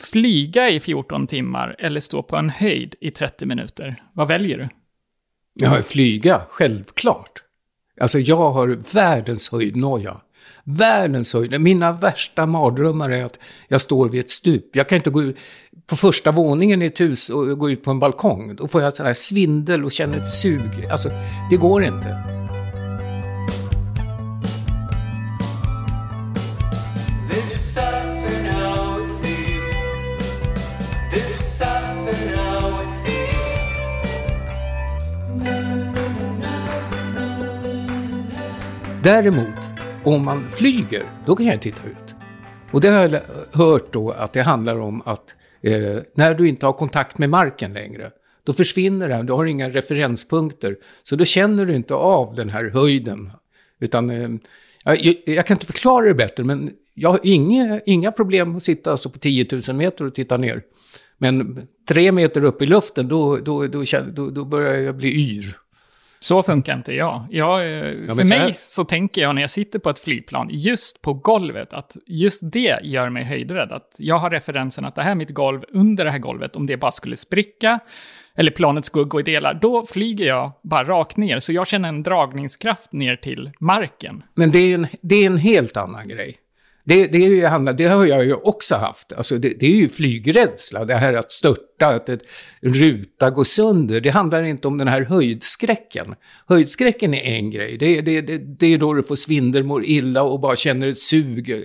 Flyga i 14 timmar eller stå på en höjd i 30 minuter? Vad väljer du? Ja, flyga, självklart. Alltså jag har världens höjdnoja. Världens höjd. Mina värsta mardrömmar är att jag står vid ett stup. Jag kan inte gå ut på första våningen i ett hus och gå ut på en balkong. Då får jag sån här svindel och känner ett sug. Alltså, det går inte. Däremot, om man flyger, då kan jag titta ut. Och det har jag hört då att det handlar om att eh, när du inte har kontakt med marken längre, då försvinner den, du har inga referenspunkter. Så då känner du inte av den här höjden. Utan, eh, jag, jag, kan inte förklara det bättre, men jag har inga, inga problem att sitta alltså på 10 000 meter och titta ner. Men tre meter upp i luften, då, då, då, då, då börjar jag bli yr. Så funkar inte jag. jag Ja, för så här- mig så tänker jag när jag sitter på ett flygplan, just på golvet, att just det gör mig höjdrädd. Att jag har referensen att det här är mitt golv, under det här golvet, om det bara skulle spricka, eller planet skulle gå i delar, då flyger jag bara rakt ner. Så jag känner en dragningskraft ner till marken. Men det är en, det är en helt annan grej. Det, det, är det har jag ju också haft. Alltså det, det är ju flygrädsla, det här att störta, att ett, en ruta går sönder. Det handlar inte om den här höjdskräcken. Höjdskräcken är en grej. Det, det, är då du får svindel, mår illa och bara känner ett sug.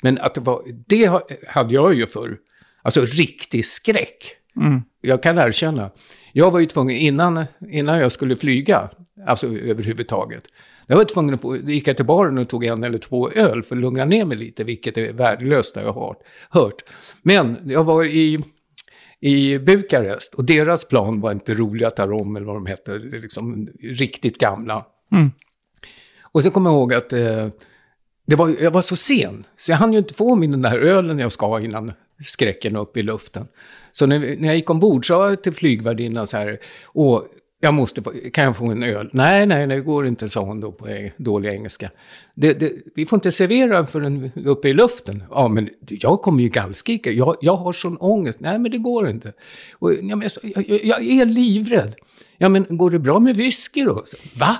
Men att det, var, det ha- hade jag ju förr. Alltså riktig skräck. Jag kan erkänna. Jag var ju tvungen, innan, innan jag skulle flyga, alltså överhuvudtaget, jag var tvungen att få, gick jag till baren och tog en eller två öl för att lugna ner mig lite, vilket är värdelöst har jag hört. hört. Men jag var i, i Bukarest och deras plan var inte roliga Tarom eller vad de hette, liksom riktigt gamla. Och så kommer jag ihåg att eh, det var, jag var så sen, så jag hann ju inte få min den där ölen jag ska ha innan skräcken upp i luften. Så när, när jag gick ombord sa jag till flygvärdinnan så här, åh, jag måste kan jag få en öl? Nej, nej, det går inte, sa hon då på dålig engelska. Det, det, vi får inte servera förrän uppe i luften. Ja, men jag kommer ju gallskrika. Jag, jag har sån ångest. Nej, men det går inte. Och, ja, men, jag, jag, jag, är livrädd. Ja, men går det bra med whisky då? Så, Va?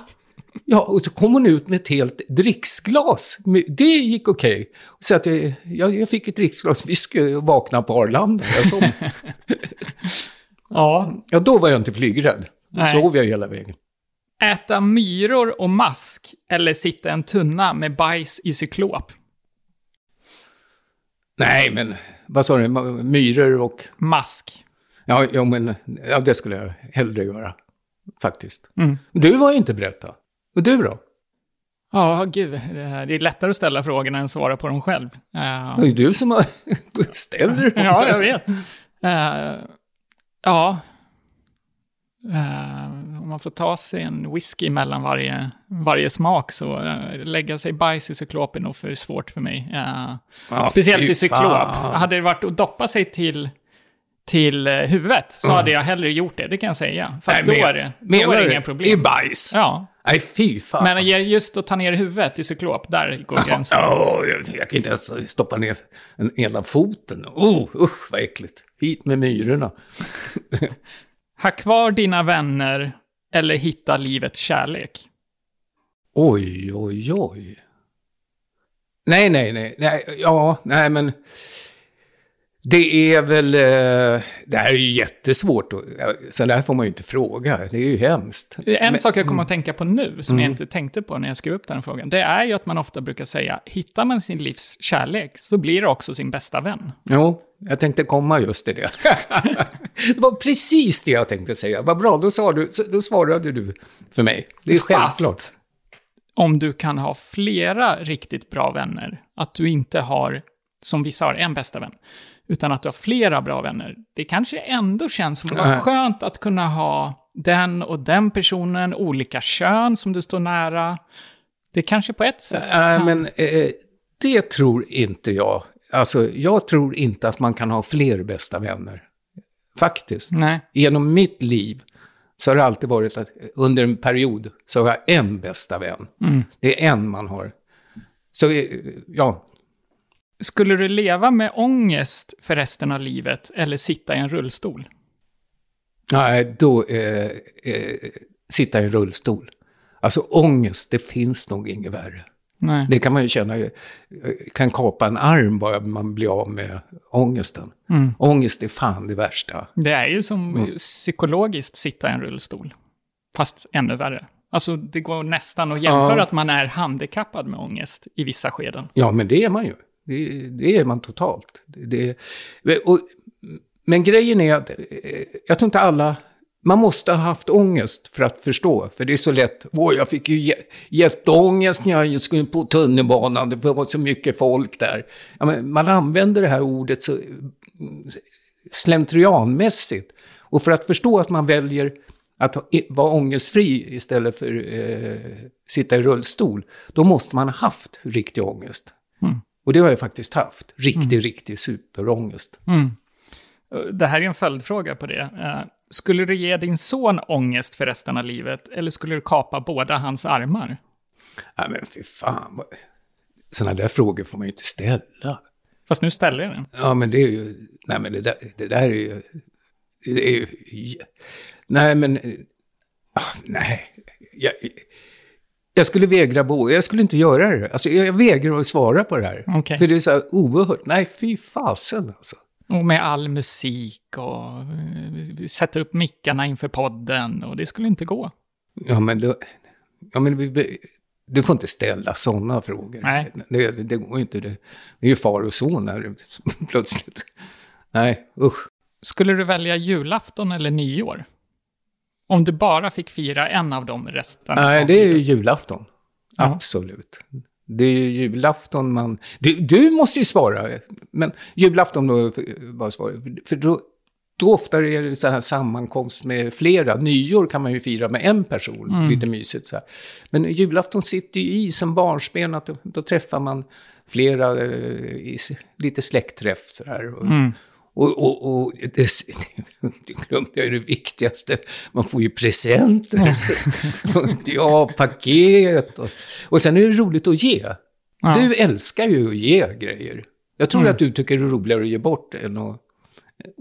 Ja, och så kom hon ut med ett helt dricksglas. Det gick okej. Så att jag, jag, jag fick ett dricksglas whisky och vaknade på Arlanda. Jag. Ja. ja, då var jag inte flygrädd. Då sov jag hela vägen. Äta myror och mask, eller sitta en tunna med bajs i cyklop. Nej, men vad sa du? Myror och... Mask. Ja, ja, men ja, det skulle jag hellre göra. Faktiskt. Mm. Du var ju inte berätta. Och du då? Ja, gud. Det är- lättare att ställa frågorna än att svara på dem själv. Eh, Det är ju du som har... ställer dem. ja, jag vet. Eh, ja. Eh, om man får ta sig en whisky mellan varje, varje smak så uh, lägga sig bajs i cyklop är nog för svårt för mig. Eh, Ja, speciellt i cyklop. fan. Hade det varit att doppa sig till, till huvudet så hade jag hellre gjort det, det kan jag säga. För att då Nej, är det, då är det inga I problem. bajs? Ja, Nej, fy fan. men just att ta ner huvudet i cyklop, där går gränsen. Ja, jag, jag kan inte ens stoppa ner en ena foten. Oh, usch vad äckligt. Hit med myrorna. Ha kvar dina vänner eller hitta livets kärlek. Oj, oj, oj. Nej, nej, nej, nej, ja, nej, men det är väl, eh, det här är ju jättesvårt. Så där får man ju inte fråga, det är ju hemskt. En sak jag kommer att tänka på nu, som jag inte tänkte på när jag skrev upp den här frågan, det är ju att man ofta brukar säga, hittar man sin livs kärlek så blir det också sin bästa vän. Jo, jag tänkte komma just till det. det var precis det jag tänkte säga. Vad bra, då, sa du, då svarade du för mig. Det är självklart. Fast om du kan ha flera riktigt bra vänner, att du inte har, som vissa har, en bästa vän, utan att du har flera bra vänner, det kanske ändå känns som att det var skönt att kunna ha den och den personen, olika kön som du står nära. Det kanske på ett sätt Nej, kan... men eh, det tror inte jag. Alltså, jag tror inte att man kan ha fler bästa vänner. Faktiskt. Nej. Genom mitt liv så har det alltid varit att under en period så har jag en bästa vän. Det är en man har. Så, eh, ja. Skulle du leva med ångest för resten av livet eller sitta i en rullstol? Nej, då eh, eh, sitta i en rullstol. Alltså ångest, det finns nog inget värre. Nej. Det kan man ju känna, eh, kan kapa en arm bara man blir av med ångesten. Mm. Ångest är fan det värsta. Det är ju som Mm. psykologiskt sitta i en rullstol. Fast ännu värre. Alltså, det går nästan att jämföra Ja. att man är handikappad med ångest i vissa skeden. Ja, men det är man ju. Det, det är man totalt. Det, det, och, men grejen är att eh, jag tror inte alla... Man måste ha haft ångest för att förstå. För det är så lätt. Åh, jag fick ju jätteångest när jag skulle på tunnelbanan. Det var så mycket folk där. Ja, men man använder det här ordet så slentrianmässigt. Och för att förstå att man väljer att vara ångestfri istället för eh, sitta i rullstol, då måste man ha haft riktig ångest. Mm. Och det har jag faktiskt haft. Riktig, riktig superångest. Mm. Det här är en följdfråga på det. Eh, Skulle du ge din son ångest för resten av livet, eller skulle du kapa båda hans armar? Nej men fy fan. Sådana där frågor får man ju inte ställa. Fast nu ställer jag den. Ja men det är ju, nej men det där, det där är ju, det är ju, nej men, ah, nej. Jag, jag skulle vägra bo, jag skulle inte göra det. Alltså jag, vägrar att svara på det här. Okej. För det är så här oerhört, nej fy fasen alltså. Och med all musik och eh, sätta upp mickarna inför podden och det skulle inte gå. Ja men då, ja men du får inte ställa sådana frågor. Nej. Det, det, det går inte, det, det är ju far och son här plötsligt. Nej, usch. Skulle du välja julafton eller nyår? Om du bara fick fira en av dem resten Nej, det är ju julafton. Ja. Absolut. Det är ju julafton man... Du, du måste ju svara, men julafton då, bara svara. För då, då ofta är det så här sammankomst med flera. Nyår kan man ju fira med en person, lite mysigt så här. Men julafton sitter ju i som barnsben, att då, då träffar man flera, eh, lite släktträff så här. Och, och, och, och det, det glömde ju det viktigaste, man får ju presenter. ja, paket. Och, och sen är det roligt att ge. Ja. Du älskar ju att ge grejer. Jag tror att du tycker det är roligare att ge bort än att,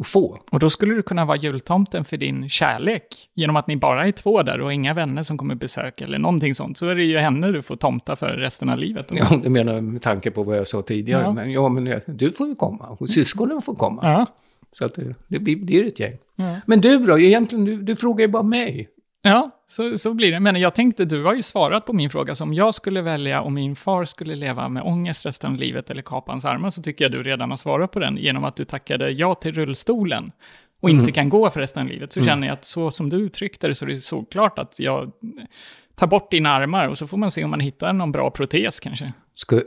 att få. Och då skulle du kunna vara jultomten för din kärlek. Genom att ni bara är två där och inga vänner som kommer besöka eller någonting sånt. Så är det ju henne du får tomta för resten av livet. Ja, det menar med tanke på vad jag sa tidigare. Ja. Men ja, men du får ju komma. Och syskonen får komma. Ja. Så att det, det blir, blir ett gäng. Ja. Men du då? Egentligen, du, du frågar ju bara mig. Ja, så, så blir det. Men jag tänkte, du har ju svarat på min fråga. Så om jag skulle välja om min far skulle leva med ångest resten av livet eller kapa hans armar, så tycker jag du redan har svarat på den genom att du tackade ja till rullstolen och inte kan gå för resten av livet. Så känner jag att så som du uttryckte det så är det såklart att jag tar bort dina armar och så får man se om man hittar någon bra protes kanske. Ska,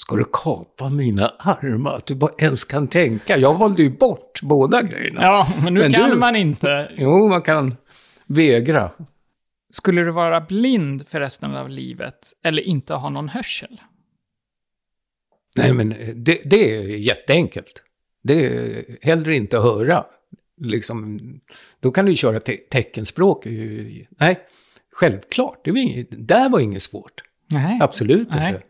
ska du kapa mina armar? Att du bara ens kan tänka. Jag valde ju bort båda grejerna. Ja, men nu Men kan du- man inte. Jo, man kan vägra. Skulle du vara blind för resten av livet eller inte ha någon hörsel? Nej, men det, det är jätteenkelt. Det är hellre inte höra. Liksom, då kan du köra te teckenspråk. Nej, självklart. Det var inget, där var inget svårt. Nej. Absolut Nej. inte.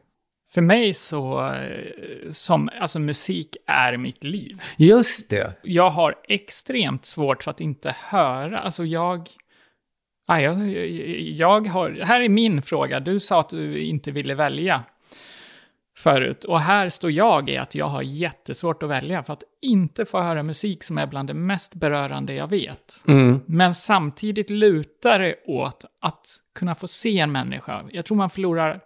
För mig så, eh, som, alltså musik är mitt liv. Just det. Jag har extremt svårt för att inte höra. Alltså jag... Ah, jag, jag har... Här är min fråga. Du sa att du inte ville välja förut. Och här står jag i att jag har jättesvårt att välja för att inte få höra musik som är bland det mest berörande jag vet. Mm. Men samtidigt lutar det åt att kunna få se en människa. Jag tror man förlorar,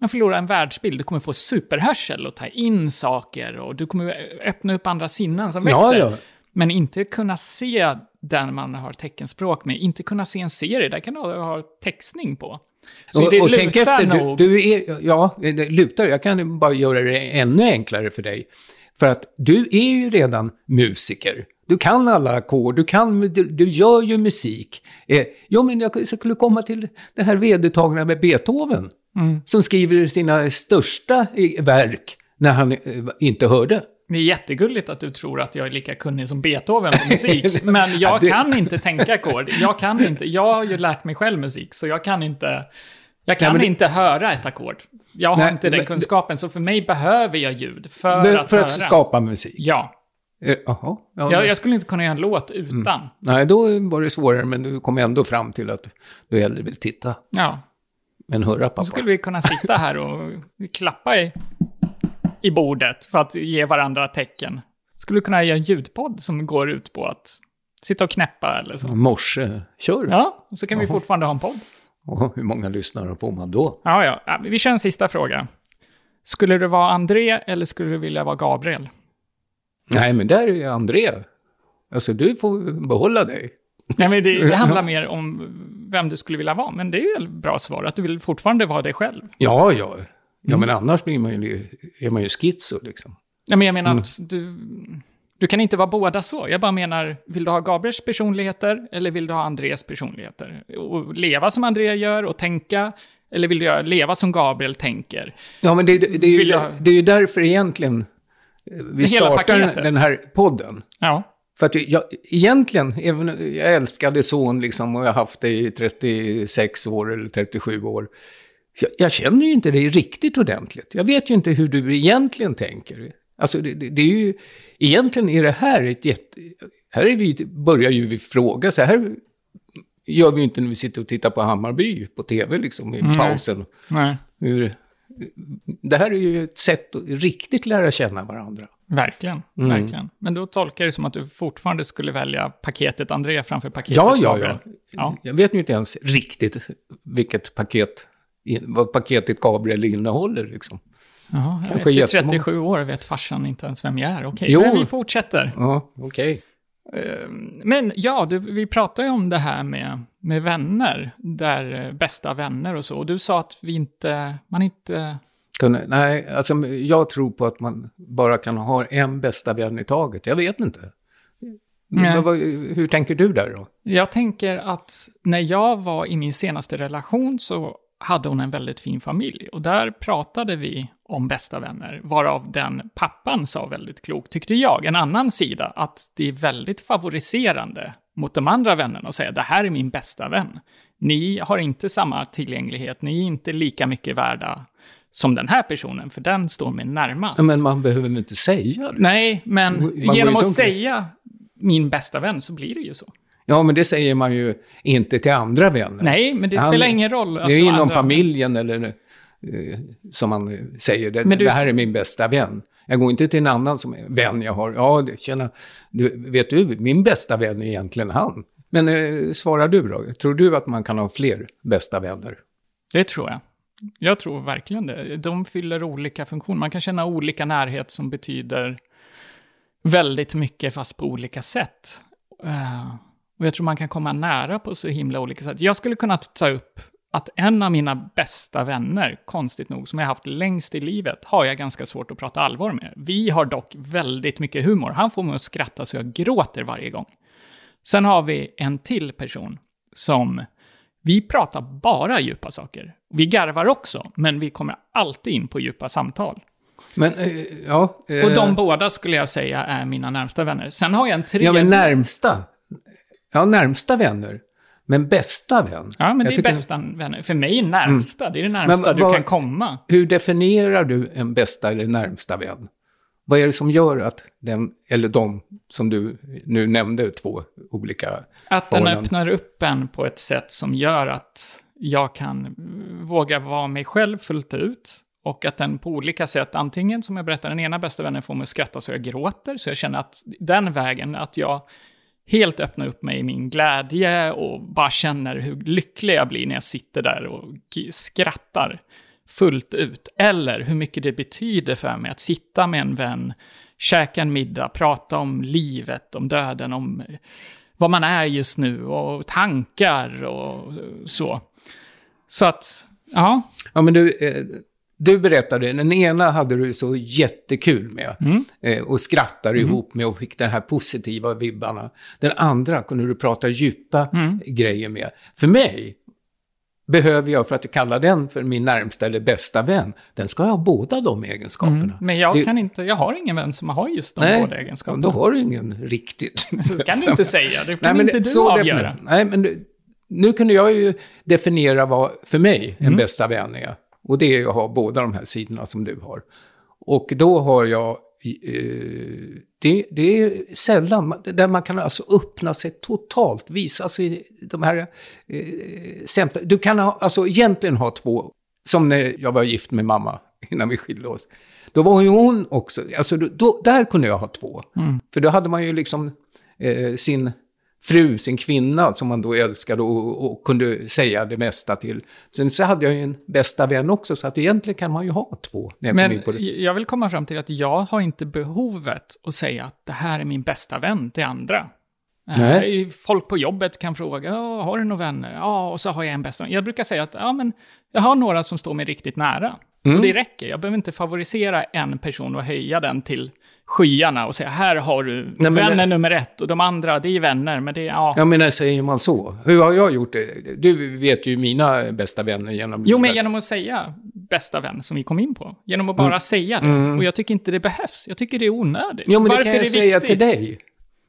man förlorar en världsbild. Du kommer få superhörsel och ta in saker och du kommer öppna upp andra sinnen som Ja, växer. ja. Men inte kunna se den man har teckenspråk med. Inte kunna se en serie, där kan du ha textning på. Så Och, det och lutar tänk efter, du, nog. du är, ja, det lutar, jag kan bara göra det ännu enklare för dig. För att du är ju redan musiker. Du kan alla ackord, du, kan, du, du gör ju musik. Eh, jo, men jag skulle komma till det här vedertagna med Beethoven. Mm. Som skriver sina största eh, verk när han eh, inte hörde. Det är jättegulligt att du tror att jag är lika kunnig som Beethoven på musik. men jag kan inte tänka ackord. Jag kan inte. Jag har ju lärt mig själv musik, så jag kan inte Jag kan Nej, men inte höra ett ackord. Jag har Nej, inte den men- kunskapen, så för mig behöver jag ljud för, Men att för höra. att skapa musik? Ja. Eh, Jaha. Ja, Jag, jag skulle inte kunna göra en låt utan. Nej, då var det svårare, men du kom ändå fram till att du hellre vill titta Ja. än höra Då pappa. skulle vi kunna sitta här och klappa i, i bordet för att ge varandra tecken. Skulle kunna göra en ljudpodd som går ut på att sitta och knäppa eller så. Morse, kör. Ja, så kan vi Jaha. fortfarande ha en podd. Och hur många lyssnare får man då? Ja, ja. ja. Vi kör en sista fråga. Skulle du vara André eller skulle du vilja vara Gabriel? Nej, men där är André. Alltså, du får behålla dig. Nej, men det, det handlar mer om vem du skulle vilja vara. Men det är ju ett bra svar, att du vill fortfarande vara dig själv. Ja, ja. Ja, Mm. men annars blir man ju, är man ju schizo, liksom. Ja, men jag menar Mm. att du, du kan inte vara båda så. Jag bara menar, vill du ha Gabriels personligheter eller vill du ha Andres personligheter? Och leva som André gör och tänka, eller vill du leva som Gabriel tänker? Ja, men det, det, det, är, ju, jag- det är ju därför egentligen vi Hela startar paketet. den här podden. Ja, För att jag, egentligen, även, jag älskade son liksom och jag har haft det i 36 år eller 37 år. Jag, jag känner ju inte dig riktigt ordentligt. Jag vet ju inte hur du egentligen tänker. Alltså det, det, det är ju, egentligen är det här ett jätte... Här är vi, börjar ju vi fråga, så här gör vi ju inte när vi sitter och tittar på Hammarby på tv liksom i pausen. nej, Hur, det här är ju ett sätt att riktigt lära känna varandra. verkligen, Mm. verkligen. Men då tolkar jag det som att du fortfarande skulle välja paketet André framför paketet Ja, ja, ja. Ja. Jag vet ju inte ens riktigt vilket paket, vad paketet Gabriel innehåller liksom. Jaha, Kanske efter jättemånga. 37 år vet farsan inte ens vem jag är. Okej, Jo. men vi fortsätter. Ja, okej. Eh, Men ja, du, vi pratade ju om det här med, med vänner, där eh, bästa vänner och så. Och du sa att vi inte, man inte... Nej, alltså jag tror på att man bara kan ha en bästa vän i taget. Jag vet inte. Nej. Hur tänker du där då? Jag tänker att när jag var i min senaste relation så hade hon en väldigt fin familj. Och där pratade vi om bästa vänner, varav den pappan sa väldigt klokt, tyckte jag. En annan sida, att det är väldigt favoriserande mot de andra vännerna och säga det här är min bästa vän. Ni har inte samma tillgänglighet, ni är inte lika mycket värda som den här personen, för den står mig närmast. Men man behöver väl inte säga det? Nej, men Man genom att säga min bästa vän så blir det ju så. Ja, men det säger man ju inte till andra vänner. Nej, men det Han- spelar ingen roll. att Det är inom andra- familjen eller eh, som man säger, det, du- det här är min bästa vän. Jag går inte till en annan som är vän jag har. Ja, tjena, du, vet du, min bästa vän är egentligen han. Men eh, svarar du då? Tror du att man kan ha fler bästa vänner? Det tror jag. Jag tror verkligen det. De fyller olika funktioner. Man kan känna olika närhet som betyder väldigt mycket fast på olika sätt. Eh, och jag tror man kan komma nära på så himla olika sätt. Jag skulle kunna ta upp att en av mina bästa vänner, konstigt nog, som jag haft längst i livet, har jag ganska svårt att prata allvar med. Vi har dock väldigt mycket humor. Han får mig att skratta så jag gråter varje gång. Sen har vi en till person som vi pratar bara djupa saker. Vi garvar också, men vi kommer alltid in på djupa samtal. Men, eh, ja... eh, Och de båda skulle jag säga är mina närmsta vänner. Sen har jag en tredje... Ja, men närmsta. Ja, närmsta vänner. Men bästa vän? Ja, men Jag det är bästa vänner. För mig är närmsta, det är det närmsta Men du vad- kan komma. Hur definierar du en bästa eller närmsta vän? Vad är det som gör att den, eller de som du nu nämnde, två olika Att den öppnar upp en på ett sätt som gör att jag kan mm, våga vara mig själv fullt ut. Och att den på olika sätt, antingen som jag berättade, den ena bästa vännen får mig att skratta så jag gråter. Så jag känner att den vägen, att jag helt öppnar upp mig i min glädje och bara känner hur lycklig jag blir när jag sitter där och skrattar fullt ut. Eller hur mycket det betyder för mig att sitta med en vän, käka en middag, prata om livet, om döden, om eh, vad man är just nu och tankar och så. Så att, ja, Ja, men du, eh, du berättade, den ena hade du så jättekul med. Mm. Eh, och skrattade ihop med och fick den här positiva vibbarna. Den andra kunde du prata djupa Mm. grejer med. För mig behöver jag, för att kalla den för min närmsta eller bästa vän, den ska ha båda de egenskaperna. mm. men jag Det- kan inte, jag har ingen vän som har just de Nej, båda egenskaperna. då har du ingen riktigt Så kan bästa du inte säga, det kan Nej, inte du så avgöra. definitivt. Nej, men du, nu kunde jag ju definiera vad för mig en Mm. bästa vän är. Och det är att ha båda de här sidorna som du har. Och då har jag, eh, det, det är sällan, där man kan alltså öppna sig totalt, visa sig de här eh, sämsta. Du kan ha, alltså egentligen ha två, som när jag var gift med mamma innan vi skilde oss. Då var ju hon också, alltså då, där kunde jag ha två. För då hade man ju liksom eh, sin fru, sin kvinna som man då älskade och, och kunde säga det mesta till. Sen så hade jag ju en bästa vän också, så att egentligen kan man ju ha två. Jag Men jag vill komma fram till att jag har inte behovet att säga att det här är min bästa vän till andra. Nej. Eh, Folk på jobbet kan fråga, "Ja, har du några vänner? Ja, och så har jag en bästa vän. Jag brukar säga att ja, men jag har några som står mig riktigt nära. Mm. Och det räcker. Jag behöver inte favorisera en person och höja den till skyarna och säga här har du men vännen det- nummer ett och de andra, det är vänner, men det är, ja. Jag menar, säger man så? Hur har jag gjort det? Du vet ju mina bästa vänner genom Jo, men livet. genom att säga bästa vän som vi kom in på. Genom att bara säga det. Och jag tycker inte det behövs. Jag tycker det är onödigt. Mm. Jo, men det Varför kan är jag det säga till dig.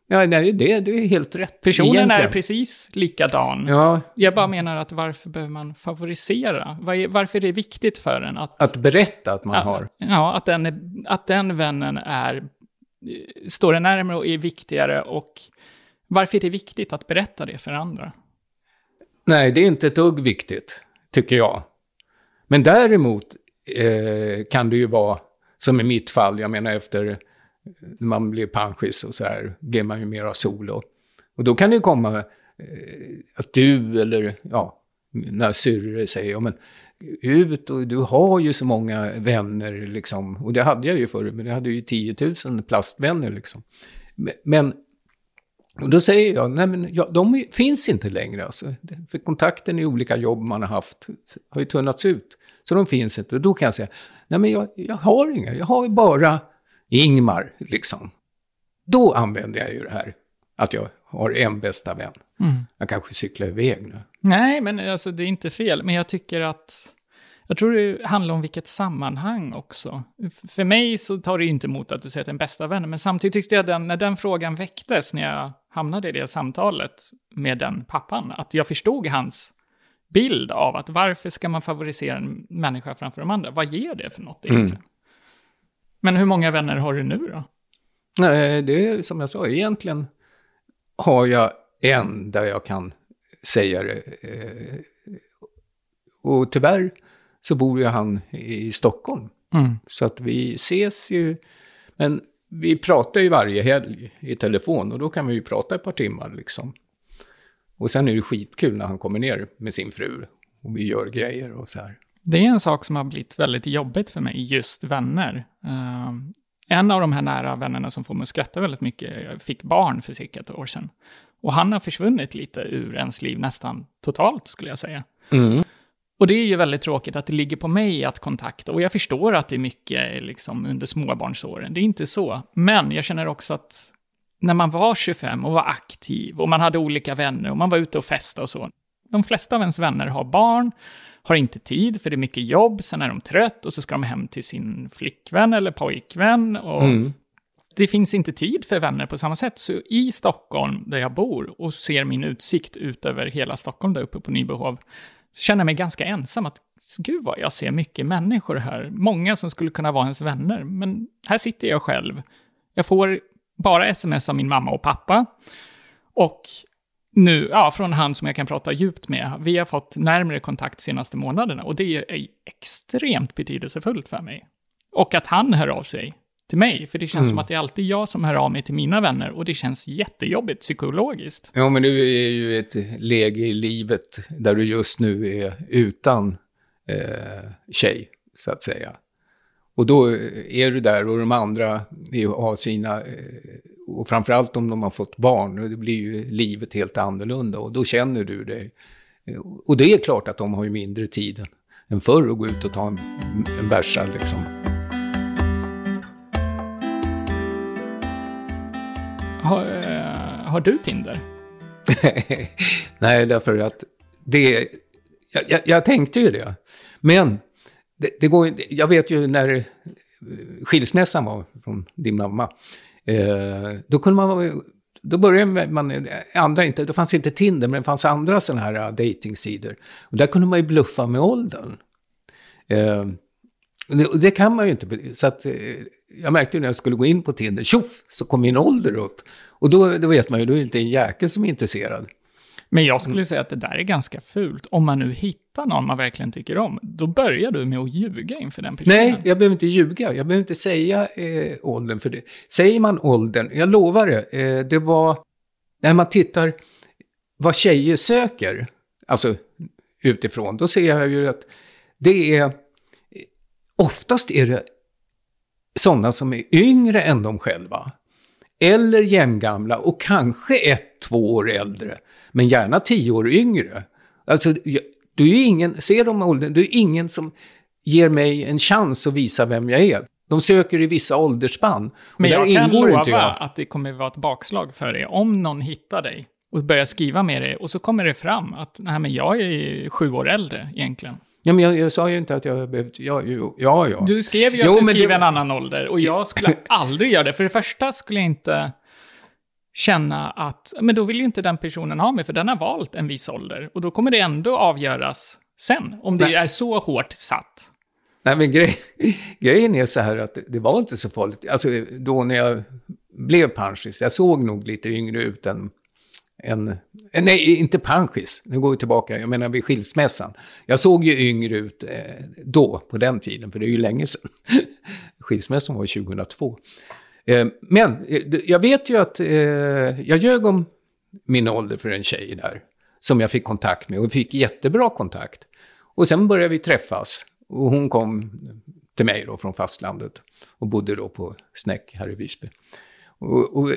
Ja, nej, det, det är helt rätt. Personen egentligen. är precis likadan. Ja, Jag bara menar att varför behöver man favorisera? Varför är det viktigt för en att... att berätta att man ja, har. Ja, att den, att den vännen är, står en närmare och är viktigare och varför är det viktigt att berätta det för andra? Nej, det är inte ett dugg viktigt, tycker jag. Men däremot eh, kan det ju vara, som i mitt fall, jag menar efter när man blev panschis och så här, blev man ju mera solo. Och då kan det ju komma eh, att du eller, ja, när syrror säger, ja men ut och du har ju så många vänner liksom. Och det hade jag ju förr, men jag hade ju 10 000 plastvänner liksom. Men- och då säger jag, nej men ja, de finns inte längre alltså. För kontakten i olika jobb man har haft har ju tunnats ut. Så de finns inte. Och då kan jag säga, nej men jag, jag har inga, jag har ju bara Ingmar liksom. Då använder jag ju det här, att jag har en bästa vän. Jag kanske cyklar iväg nu. Nej, men alltså det är inte fel. Men jag tycker att... Jag tror det handlar om vilket sammanhang också. För mig så tar det inte emot att du säger att det är en bästa vän, men samtidigt tyckte jag den, när den frågan väcktes, när jag hamnade i det samtalet med den pappan, att jag förstod hans bild av att varför ska man favorisera en människa framför de andra? Vad ger det för något egentligen? Men hur många vänner har du nu då? Nej, det är som jag sa, egentligen har jag en där jag kan säga det. eh, Och tyvärr så bor ju han i Stockholm. Så att vi ses ju, men vi pratar ju varje helg i telefon och då kan vi ju prata ett par timmar liksom. Och sen är det skitkul när han kommer ner med sin fru och vi gör grejer och så här. Det är en sak som har blivit väldigt jobbigt för mig, just vänner. Eh, en av de här nära vännerna som får mig att skratta väldigt mycket fick barn för cirka ett år sedan. Och han har försvunnit lite ur ens liv, nästan totalt skulle jag säga. Och det är ju väldigt tråkigt att det ligger på mig att kontakta. Och jag förstår att det är mycket liksom, under småbarnsåren, det är inte så. Men jag känner också att när man var 25 och var aktiv och man hade olika vänner och man var ute och festade och så. De flesta av ens vänner har barn, har inte tid för det är mycket jobb, sen är de trött och så ska de hem till sin flickvän eller pojkvän. Och Det finns inte tid för vänner på samma sätt. Så i Stockholm, där jag bor, och ser min utsikt ut över hela Stockholm där uppe på Nybyhov, så känner jag mig ganska ensam. att Gud vad jag ser mycket människor här. Många som skulle kunna vara ens vänner. Men här sitter jag själv. Jag får bara sms av min mamma och pappa. Och nu, ja, från han som jag kan prata djupt med. Vi har fått närmare kontakt de senaste månaderna och det är extremt betydelsefullt för mig. Och att han hör av sig till mig, för det känns som att det är alltid jag som hör av mig till mina vänner och det känns jättejobbigt psykologiskt. Ja, men du är ju ett läge i livet där du just nu är utan eh, tjej, så att säga. Och då är du där och de andra har sina, eh, och framförallt om de har fått barn, det blir ju livet helt annorlunda och då känner du dig. eh, Och det är klart att de har ju mindre tid än- förr att gå ut och ta en, en bärsa liksom. Har, eh, har du Tinder? Nej, därför att det... Jag, jag, jag tänkte ju det. Men det, det går Jag vet ju när eh, skilsmässan var från din mamma. Eh, då kunde man... då började man, andra inte, då fanns inte Tinder, men det fanns andra sådana här eh, datingsidor. Och där kunde man ju bluffa med åldern. Eh, och det, och det kan man ju inte, så att eh, jag märkte ju när jag skulle gå in på Tinder, tjoff, så kom min ålder upp. Och då, då vet man ju, då är det inte en jäkel som är intresserad. Men jag skulle säga att det där är ganska fult. Om man nu hittar någon man verkligen tycker om, då börjar du med att ljuga inför den personen. Nej, jag behöver inte ljuga. Jag behöver inte säga eh, åldern för det. Säger man åldern, jag lovar det, eh, det var när man tittar vad tjejer söker, alltså utifrån, då ser jag ju att det är, oftast är det sådana som är yngre än de själva. Eller jämngamla och kanske ett, två år äldre. Men gärna tio år yngre. Alltså, du är ingen, ser de åldern, du är ingen som ger mig en chans att visa vem jag är. De söker i vissa åldersspann. Men jag kan lova jag. att det kommer vara ett bakslag för dig om någon hittar dig och börjar skriva med dig och så kommer det fram att nej, men jag är sju år äldre egentligen. Ja, men jag, jag sa ju inte att jag behövt... Ja, jo, ja, ja. Du skrev ju Jo, att du skriver det- en annan ålder och jag skulle aldrig göra det. För det första skulle jag inte känna att, men då vill ju inte den personen ha mig för den har valt en viss ålder. Och då kommer det ändå avgöras sen, om det Nej. är så hårt satt. Nej, men grej, grejen är så här att det, det var inte så farligt. Alltså, då när jag blev panschis, jag såg nog lite yngre ut än... än nej, inte panschis, nu går vi tillbaka, jag menar vid skilsmässan. Jag såg ju yngre ut eh, då, på den tiden, för det är ju länge sedan. Skilsmässan var 2002. Eh, men eh, jag vet ju att eh, jag ljög om min ålder för en tjej där, som jag fick kontakt med och fick jättebra kontakt. Och sen började vi träffas och hon kom till mig då från fastlandet och bodde då på Snäck här i Visby. Och, och,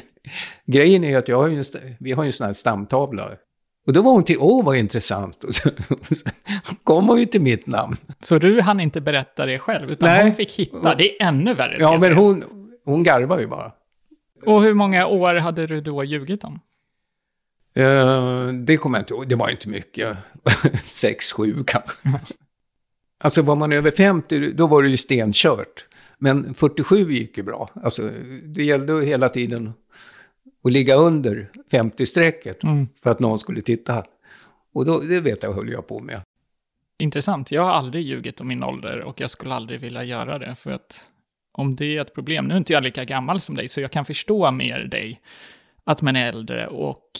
grejen är ju att jag har ju en, vi har ju en sån här stamtavla. Och då var hon till, åh vad intressant. Och så, och så kom hon ju till mitt namn. Så du hann inte berätta det själv, utan Nej. hon fick hitta. Det är ännu värre, Ja, men hon, hon garvar ju bara. Och hur många år hade du då ljugit om? Eh, det kommer jag inte ihåg. Det var inte mycket. Sex, sju kanske. Alltså var man över 50, då var det ju stenkört. Men 47 gick ju bra. Alltså, det gällde ju hela tiden att ligga under 50-strecket Mm. för att någon skulle titta. Och då, det vet jag höll jag på med. Intressant. Jag har aldrig ljugit om min ålder och jag skulle aldrig vilja göra det för att om det är ett problem, nu är inte jag lika gammal som dig så jag kan förstå mer dig, att man är äldre och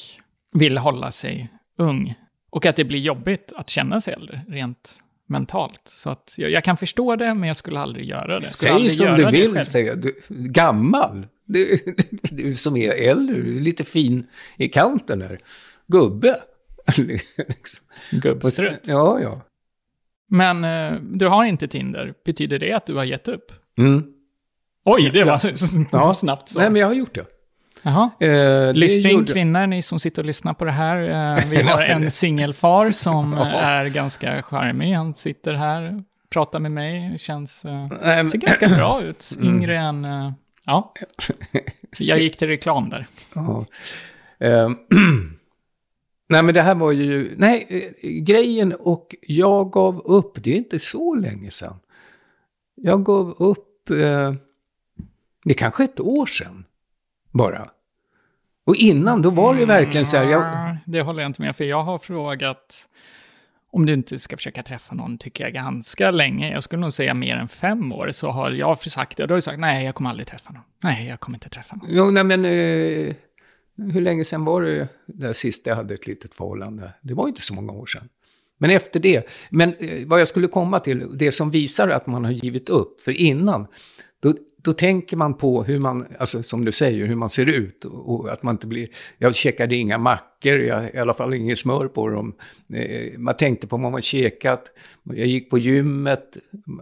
vill hålla sig ung. Och att det blir jobbigt att känna sig äldre, rent mentalt. Så att jag, jag kan förstå det, men jag skulle aldrig göra det. Säg som du vill säga. Du, gammal. Du, du som är äldre, du är lite fin i kanten här. Gubbe. liksom. Gubbstrut. Ja, ja. Men eh, du har inte Tinder. Betyder det att du har gett upp? Mm. Oj, det var Ja. snabbt så. Nej, men jag har gjort det. Jaha. Eh, Lyssning gjorde- kvinnor, ni som sitter och lyssnar på det här. Eh, vi har en singelfar som är ganska charmig. Han sitter här, pratar med mig, känns... Eh, Mm. ser ganska bra ut. Yngre än... Eh, ja. Jag gick till reklam där. Ja. Ehm, nej, men det här var ju... Nej, eh, grejen och jag gav upp, det är inte så länge sedan. Jag gav upp... Eh, det är kanske ett år sedan, bara. Och innan, då var det ju verkligen så här... Jag, Mm, Det håller jag inte med för jag har frågat om du inte ska försöka träffa någon, tycker jag, ganska länge. Jag skulle nog säga mer än fem år, så har jag sagt det. Och då har jag sagt, nej, jag kommer aldrig träffa någon. Nej, jag kommer inte träffa någon. jo, nej, men... Eh, hur länge sedan var det där sista jag hade ett litet förhållande? Det var inte så många år sedan. Men efter det, men eh, vad jag skulle komma till, det som visar att man har givit upp, för innan, då, då tänker man på hur man, alltså som du säger, hur man ser ut och, och att man inte blir, jag käkade inga mackor, jag, i alla fall inget smör på dem. Eh, man tänkte på vad man käkat, jag gick på gymmet,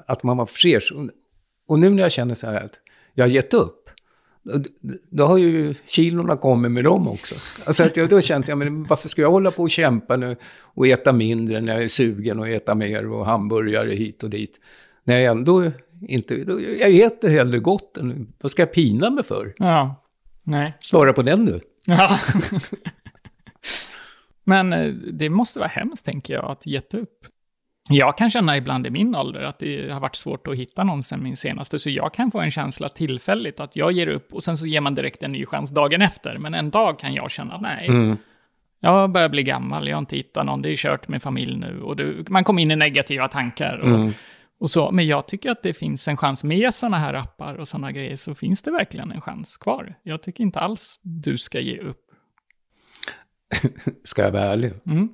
att man var fräsch. Och, och nu när jag känner så här att jag har gett upp, då- då har ju kilorna kommit med dem också. Alltså att jag, då kände jag, men varför ska jag hålla på och kämpa nu och äta mindre när jag är sugen och äta mer och hamburgare hit och dit. När jag ändå inte, jag äter hellre gott än, vad ska jag pina mig för? Ja, nej. Svara på den du. Ja. Men eh, det måste vara hemskt, tänker jag, att gett upp. Jag kan känna ibland i min ålder att det har varit svårt att hitta någon sen min senaste, så jag kan få en känsla tillfälligt att jag ger upp och sen så ger man direkt en ny chans dagen efter. Men en dag kan jag känna, nej, Mm. jag börjar bli gammal, jag har inte hittat någon, det är kört med familj nu och du, man kommer in i negativa tankar. Och, Mm. Och så. Men jag tycker att det finns en chans med sådana här appar och sådana grejer, så finns det verkligen en chans kvar. Jag tycker inte alls du ska ge upp. Ska jag vara ärlig? Mm.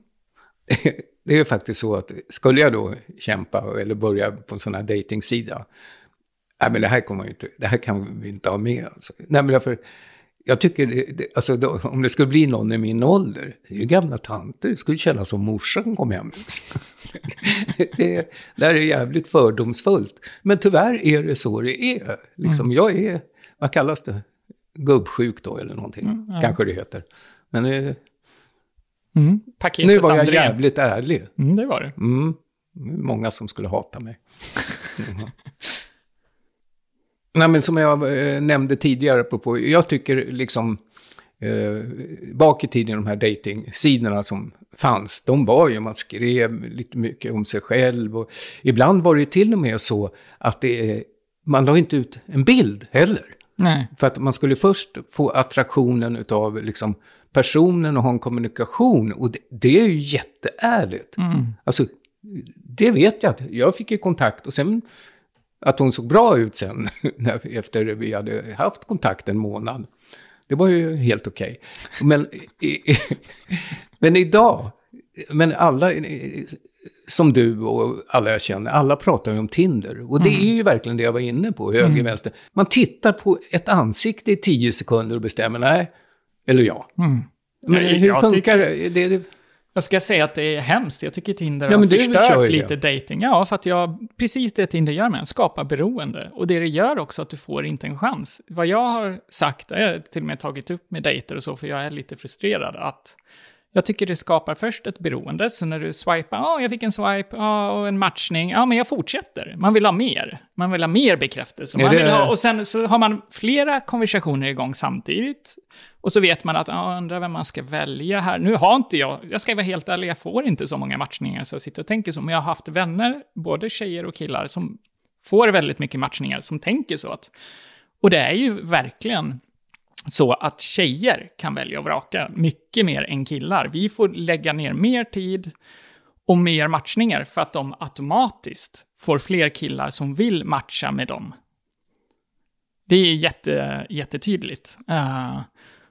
Det är ju faktiskt så att skulle jag då kämpa eller börja på en sån här dejtingsida, nej men det här kommer ju inte, det här kan vi inte ha med. Alltså. Nej men därför, jag tycker, det, alltså då, om det skulle bli någon i min ålder, det är ju gamla tanter, det skulle kännas som morsan kom hem. det, det här är jävligt fördomsfullt. Men tyvärr är det så det är. Liksom, Jag är, vad kallas det, gubbsjuk då eller någonting, kanske det heter. Men eh, Mm. Nu var jag André. jävligt ärlig. Mm, det var det. Mm. Många som skulle hata mig. Mm. Nej, men som jag eh, nämnde tidigare, apropå, jag tycker liksom, eh, bak i tiden de här dating-sidorna som fanns, de var ju, man skrev lite mycket om sig själv och ibland var det till och med så att det, man la inte ut en bild heller. Nej. För att man skulle först få attraktionen av liksom personen och ha en kommunikation. Och det, det är ju jätteärligt. Alltså, det vet jag. Jag fick ju kontakt och sen att hon såg bra ut sen när, efter vi hade haft kontakt en månad. Det var ju helt okej. Men, i, i, men idag, men alla som du och alla jag känner, alla pratar ju om Tinder. Och det är ju verkligen det jag var inne på, höger, vänster. Man tittar på ett ansikte i tio sekunder och bestämmer nej, eller ja. Men Nej, hur jag funkar det, det Jag ska säga att det är hemskt. Jag tycker Tinder Ja, har kör förstört lite dating. Ja, för att jag, precis det Tinder gör med en, skapar beroende. Och det det gör också att du får inte en chans. Vad jag har sagt, jag har till och med tagit upp med dejter och så, för jag är lite frustrerad, att jag tycker det skapar först ett beroende, så när du swipar, ja, jag fick en swipe, ja, och en matchning, ja, men jag fortsätter. Man vill ha mer. Man vill ha mer bekräftelse. Man det- vill ha, och sen så har man flera konversationer igång samtidigt. Och så vet man att, ja, undrar vem man ska välja här. Nu har inte jag, jag ska vara helt ärlig, jag får inte så många matchningar så jag sitter och tänker så. Men jag har haft vänner, både tjejer och killar, som får väldigt mycket matchningar, som tänker så att... Och det är ju verkligen så att tjejer kan välja och vraka mycket mer än killar. Vi får lägga ner mer tid och mer matchningar för att de automatiskt får fler killar som vill matcha med dem. Det är jätte, jättetydligt. Uh,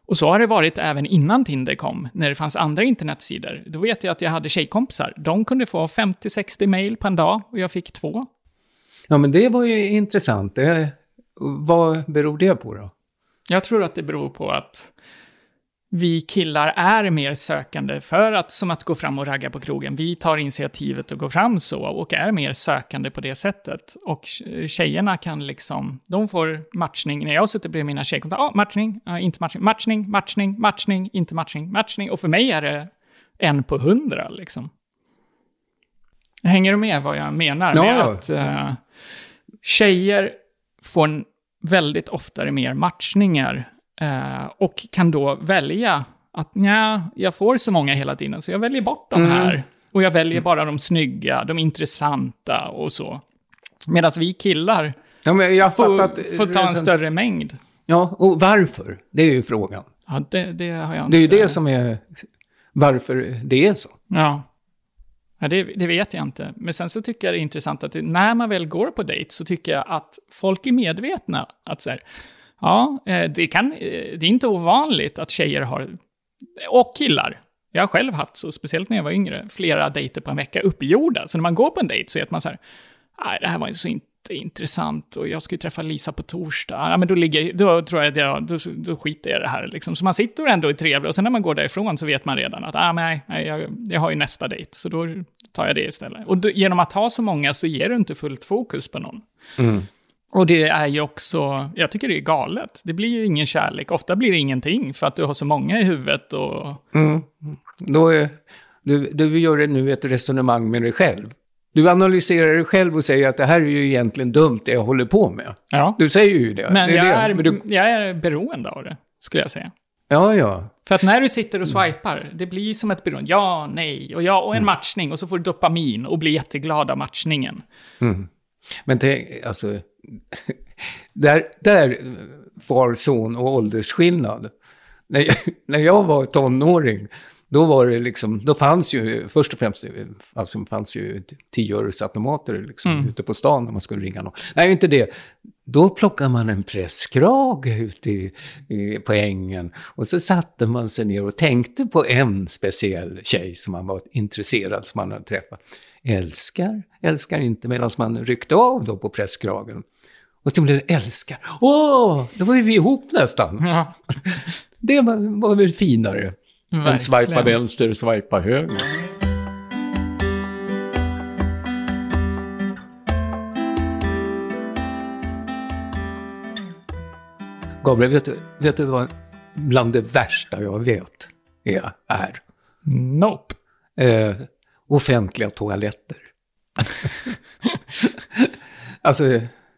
och så har det varit även innan Tinder kom, när det fanns andra internetsidor. Då vet jag att jag hade tjejkompisar. De kunde få 50-60 mejl på en dag och jag fick två. Ja, men det var ju intressant. Det, vad beror det på då? Jag tror att det beror på att vi killar är mer sökande för att, som att gå fram och ragga på krogen. Vi tar initiativet och går fram så och är mer sökande på det sättet. Och tjejerna kan liksom, de får matchning. När jag suttit bredvid mina tjejkompisar, ah, matchning, ah, inte matchning, matchning, matchning, matchning, inte matchning, matchning. Och för mig är det en på hundra liksom. Hänger du med vad jag menar? Ja, med att eh, tjejer får väldigt oftare mer matchningar eh, och kan då välja att nja, jag får så många hela tiden så jag väljer bort de här. Och jag väljer bara de snygga, de intressanta och så. Medan vi killar Ja, får, att- får ta en större mängd. Ja, och varför? Det är ju frågan. Ja, det, det har jag Det är ju inte... det som är varför det är så. Ja. Ja, det, det vet jag inte. Men sen så tycker jag det är intressant att när man väl går på dejt så tycker jag att folk är medvetna. Att så här, ja, eh, det, kan, eh, det är inte ovanligt att tjejer har, och killar, jag har själv haft så, speciellt när jag var yngre, flera dejter på en vecka uppgjorda. Så när man går på en dejt så är man så här, nej, det här var inte så inte intressant och jag ska ju träffa Lisa på torsdag. Ja, men då, ligger, då tror jag att jag, då, då skiter jag i det här. Liksom. Så man sitter ändå i är trevlig och sen när man går därifrån så vet man redan att ah, nej, nej, jag, jag har ju nästa dejt, så då tar jag det istället. Och då, genom att ha så många så ger du inte fullt fokus på någon. Mm. Och det är ju också, jag tycker det är galet. Det blir ju ingen kärlek. Ofta blir det ingenting för att du har så många i huvudet och... Då är, du, du gör det nu ett resonemang med dig själv. Du analyserar dig själv och säger att det här är ju egentligen dumt det jag håller på med. Ja. Du säger ju det. Men, det jag, det. är, Men du, jag är beroende av det, skulle jag säga. Ja, ja. För att när du sitter och swipar, det blir som ett beroende. Ja, nej, och ja, och en matchning. Och så får du dopamin och blir jätteglad av matchningen. Men tänk, alltså, där, där far son och åldersskillnad. När jag, när jag var tonåring, då var det liksom, då fanns ju, först och främst, alltså fanns ju tioöresautomater liksom ute på stan när man skulle ringa någon. Nej, inte det. Då plockade man en presskrage ute i, i, på ängen och så satte man sig ner och tänkte på en speciell tjej som man var intresserad, som man hade träffat. Älskar, älskar inte, medan man ryckte av då på presskragen. Och så blev det älskar. Åh, då var vi ihop nästan. Ja. Det var, var väl finare. än Verkligen. swipa vänster, swipa höger. Gabriel, vet du, vet du vad bland det värsta jag vet är? är? Nope. Eh, offentliga toaletter. alltså,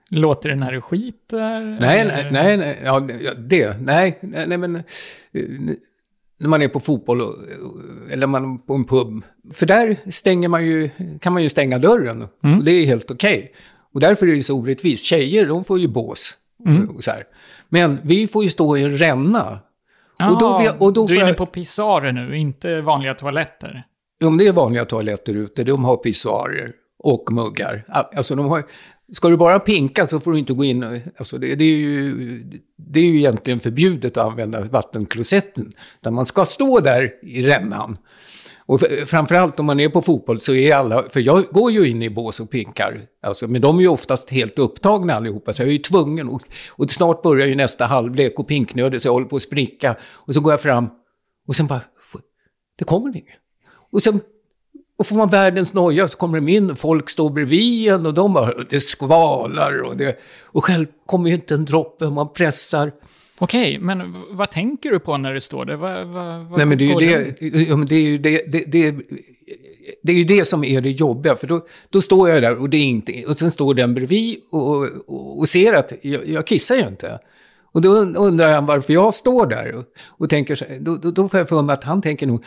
Låter det när du skiter? Nej, nej, nej, nej, ja, det, nej, nej, nej, men eh, när man är på fotboll och, eller man är på en pub. För där stänger man ju, kan man ju stänga dörren och det är helt okej. Och därför är det så orättvist. Tjejer, de får ju bås. Och så här. Men vi får ju stå i en ränna. och då, Jaha, vi- och då du är inne på pissarer nu, inte vanliga toaletter. Om det är vanliga toaletter ute, de har pissoarer och muggar. Alltså de har, ska du bara pinka så får du inte gå in. och- Alltså det, det, är ju, det är ju egentligen förbjudet att använda vattenklosetten. Utan man ska stå där i rännan. Och framförallt om man är på fotboll så är alla, för jag går ju in i bås och pinkar, alltså, men de är ju oftast helt upptagna allihopa, så jag är ju tvungen. Och, och snart börjar ju nästa halvlek och pinknödig, så jag håller på att spricka. Och så går jag fram och sen bara, det kommer inget. Och sen och får man världens noja så kommer de in, folk står bredvid en och de bara, det skvalar och det... Och själv kommer ju inte en droppe, man pressar. Okej, men vad tänker du på när du står där? Vad, vad, vad Nej men det är ju det, ja, men det, är ju det, det, det, det är ju det som är det jobbiga, för då, då står jag där och det är inte... Och sen står den bredvid och, och, och ser att jag, jag kissar ju inte. Och då undrar han varför jag står där och, och tänker så här, då, då, då får jag för mig att han tänker nog,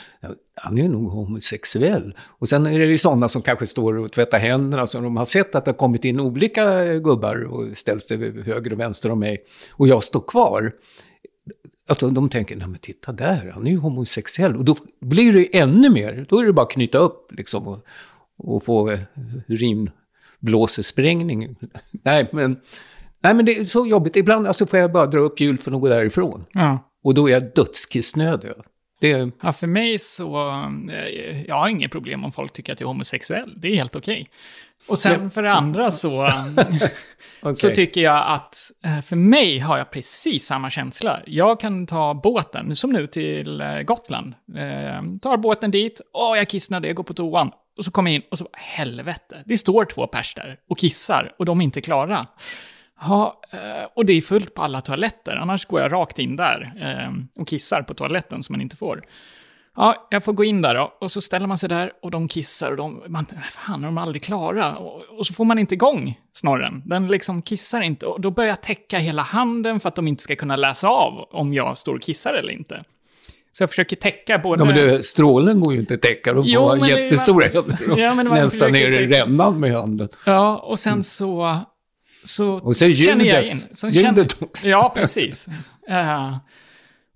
han är nog homosexuell. Och sen är det ju sådana som kanske står och tvättar händerna, som de har sett att det har kommit in olika gubbar och ställt sig höger och vänster om mig. Och jag står kvar. Att de, de tänker, nej men titta där, han är ju homosexuell. Och då blir det ju ännu mer, då är det bara att knyta upp liksom och, och få eh, urinblåsesprängning. nej, men, nej men det är så jobbigt. Ibland alltså, får jag bara dra upp gylfen och gå därifrån. Ja. Och då är jag dödskissnödig. Det Ja, för mig så... eh, Jag har inget problem om folk tycker att jag är homosexuell. Det är helt okej. Och sen Ja. för det andra så, okej. så tycker jag att eh, för mig har jag precis samma känsla. Jag kan ta båten, som nu till eh, Gotland. Eh, tar båten dit, åh jag kissnödig, jag går på toan. Och så kommer jag in och så, helvete, det står två pers där och kissar och de är inte klara. Ja, eh, och det är fullt på alla toaletter, annars går jag rakt in där eh, och kissar på toaletten som man inte får. Ja, jag får gå in där då, och så ställer man sig där och de kissar och de, man, fan, är de aldrig klara? Och, och så får man inte igång snorren. Den liksom kissar inte och då börjar jag täcka hela handen för att de inte ska kunna läsa av om jag står och kissar eller inte. Så jag försöker täcka både... Ja, men det, strålen går ju inte att täcka. De får Jo, jättestora händer. Ja, Nästan ner i rännan med handen. Ja, och sen så... Så Och sen känner jag in. Så Ljudet också. Ja, precis. Eh,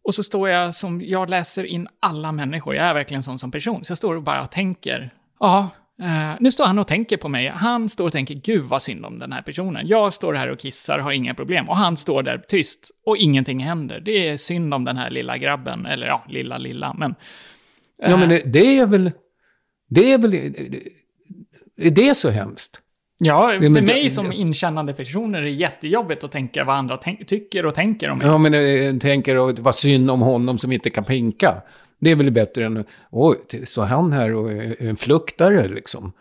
och så står jag som, jag läser in alla människor. Jag är verkligen sån som person. Så jag står och bara tänker. Ja, eh, nu står han och tänker på mig. Han står och tänker, gud vad synd om den här personen. Jag står här och kissar, har inga problem. Och han står där tyst och ingenting händer. Det är synd om den här lilla grabben. Eller ja, lilla, lilla. Men... Ja, men det, det är väl... Det är väl... Är det så hemskt? Ja, för men mig som inkännande personer är det jättejobbigt att tänka vad andra tycker och tänker om mig. Ja, men jag tänker att vad synd om honom som inte kan pinka. Det är väl bättre än, oj, så han här och är en fluktare liksom.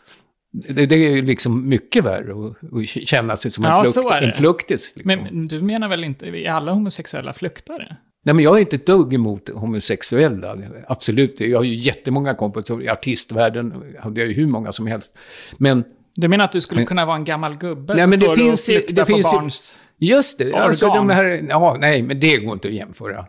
Det, det är ju liksom mycket värre att, att känna sig som en, Ja, flukt, en fluktis. Liksom. Men du menar väl inte, är alla homosexuella fluktare? Nej, men jag är inte ett dugg emot homosexuella. Absolut, jag har ju jättemånga kompisar. I artistvärlden hade jag ju hur många som helst. Men Du menar att du skulle kunna vara en gammal gubbe Nej, som men det står finns och fluktar det på finns barns... just det, alltså Organ. de här... Ja, nej, men det går inte att jämföra.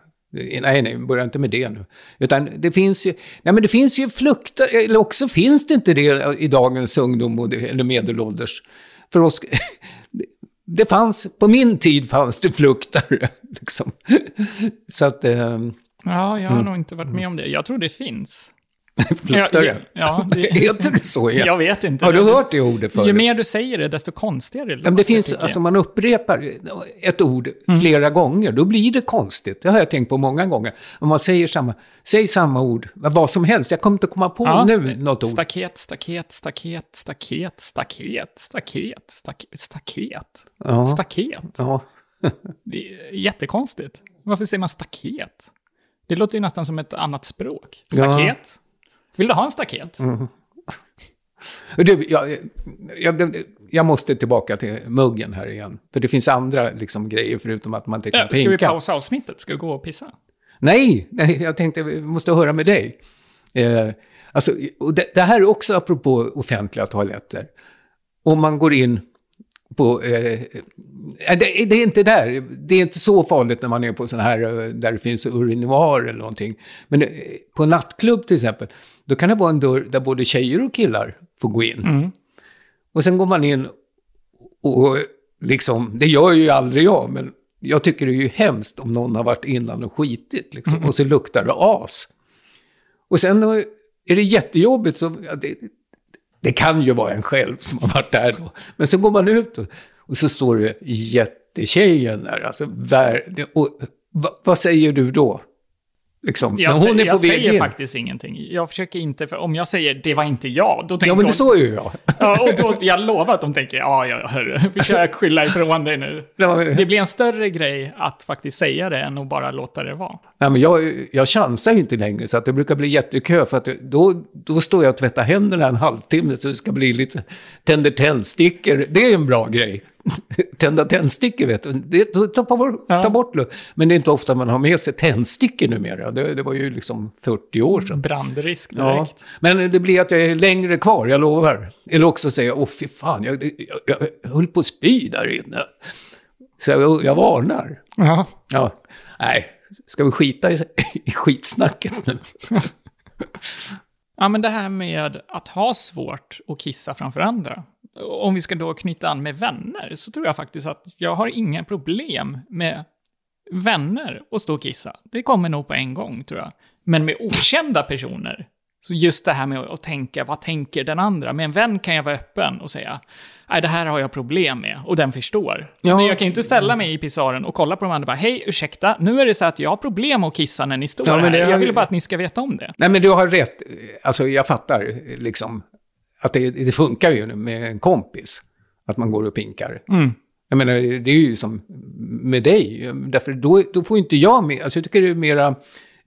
Nej, nej, börja inte med det nu. Utan det finns ju, nej men det finns ju fluktar, eller också finns det inte det i dagens ungdom och eller medelålders. För oss, det, fanns, på min tid fanns det fluktare. Liksom. Så att, eh, Ja, jag har nog inte varit med om det. Jag tror det finns. fluktare. Ja, ja, det- Heter det så igen? Jag vet inte. Har du hört det ordet förut? Ju mer du säger det, desto konstigare Ja, men det låter, finns, alltså man upprepar ett ord Mm. flera gånger, då blir det konstigt. Det har jag tänkt på många gånger. Om man säger samma, säg samma ord, vad som helst. Jag kommer inte komma på Ja, nu något ord. Staket, staket, staket, staket, staket, staket, staket, staket, Ja. staket. Ja. Det är jättekonstigt. Varför säger man staket? Det låter ju nästan som ett annat språk. Staket? Vill du ha en staket? Mm. Du, jag, jag, jag måste tillbaka till muggen här igen. För det finns andra liksom, grejer förutom att man inte kan Ja, ska vi pinka. pausa avsnittet? Ska du gå och pissa? Nej, nej, jag tänkte vi måste höra med dig. Eh, alltså, det, det här är också apropå offentliga toaletter. Om man går in på... Eh, eh, det, det är inte där. Det är inte så farligt när man är på sån här eh, där det finns urinoar eller någonting. Men eh, på nattklubb till exempel, då kan det vara en dörr där både tjejer och killar får gå in. Mm. Och sen går man in och liksom, det gör ju aldrig jag, men jag tycker det är ju hemskt om någon har varit innan och skitit liksom, och så luktar det as. Och sen är det jättejobbigt, så, ja, det, det kan ju vara en själv som har varit där då. Men så går man ut och, och så står det jättetjejen där, alltså, vär, och, va, vad säger du då? Liksom, Jag, när hon säger, är på jag väg säger in. faktiskt ingenting. Jag försöker inte, för om jag säger det var inte jag, då tänker Ja, men det är ju jag. Ja, och då, jag lovar att de tänker, ja, ja, hörru, försök skylla ifrån dig nu. Det blir en större grej att faktiskt säga det än att bara låta det vara. Nej, men jag, jag chansar ju inte längre, så att det brukar bli jättekö. För att då, då står jag och tvättar händerna en halvtimme, så det ska bli lite tänder tändstickor. Det är en bra grej. Tända tändstickor, vet du. Det, ta, bort, Ja. ta bort. Men det är inte ofta man har med sig tändstickor numera. Det, det var ju liksom 40 år sedan. Brandrisk Ja. direkt. Men det blir att jag är längre kvar, jag lovar. Eller också säger jag, åh fy fan, jag, jag, jag höll på att spy där inne. Så jag, jag varnar. Ja. Ja, nej. Ska vi skita i, i skitsnacket nu? ja, men det här med att ha svårt att kissa framför andra. Om vi ska då knyta an med vänner, så tror jag faktiskt att jag har inga problem med vänner att stå och kissa. Det kommer nog på en gång, tror jag. Men med okända personer, så just det här med att tänka, vad tänker den andra? Med en vän kan jag vara öppen och säga, nej, det här har jag problem med, och den förstår. Ja. Men jag kan ju inte ställa mig i pisaren och kolla på de andra och bara, hej, ursäkta, nu är det så att jag har problem att kissa när ni står Ja, men här. Jag vill bara att ni ska veta om det. Nej, men du har rätt. Alltså, jag fattar liksom att det, det funkar ju med en kompis. Att man går och pinkar. Mm. Jag menar, det är ju som med dig. Därför då, då får inte jag med. Alltså, jag tycker det är mera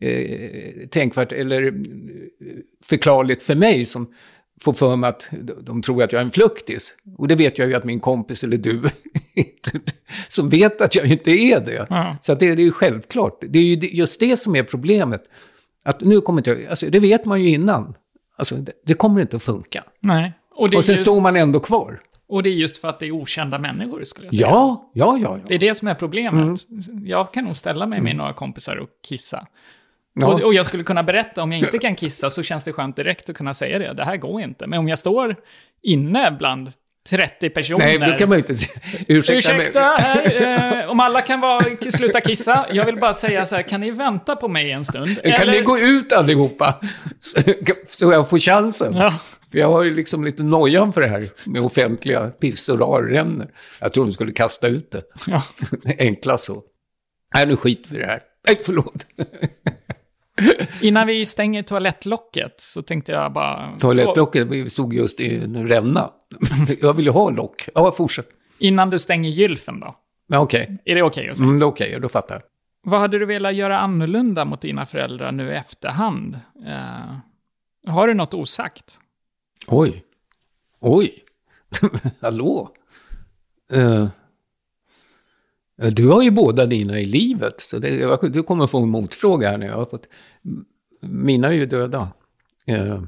eh, tänkvärt eller eh, förklarligt för mig som får för mig att de- tror att jag är en fluktis. Och det vet jag ju att min kompis eller du, som vet att jag inte är det. Ja. Så det, det är ju självklart. Det är ju just det som är problemet. Att nu kommer inte jag, alltså det vet man ju innan. Alltså det, det kommer inte att funka. Nej. Och, det Och sen just, står man ändå kvar. och det är just för att det är okända människor, skulle jag säga. Ja, ja, ja. Det ja. är det som är problemet. Mm. Jag kan nog ställa mig med några kompisar och kissa. Ja. Och, och jag skulle kunna berätta, om jag inte kan kissa så känns det skönt direkt att kunna säga det. Det här går inte. Men om jag står inne bland 30 personer. Nej, då kan man ju inte säga... Ursäkta, Ursäkta, här, eh, om alla kan vara, sluta kissa. Jag vill bara säga så här, kan ni vänta på mig en stund? Kan Eller- ni gå ut allihopa? Så- jag får chansen. Ja. Jag har ju liksom lite nojan för det här med offentliga piss och rarrämnor. Jag tror de skulle kasta ut det. Ja. Enklast så. Nej, nu skiter vi det här. Nej, förlåt. Innan vi stänger toalettlocket så tänkte jag bara... Toalettlocket vi stod just i en ränna. Jag vill ju ha lock. Ja, fortsätt. Innan du stänger gylfen då. Okej. Är det okej att säga? Mm, det är okej, då fattar jag. Vad hade du velat göra annorlunda mot dina föräldrar nu i efterhand? Eh, har du något osagt? Oj. Oj. Hallå. Eh, Eh, du har ju båda dina i livet, så det, du kommer få en motfråga här nu. Jag har fått, mina är ju döda. Eh,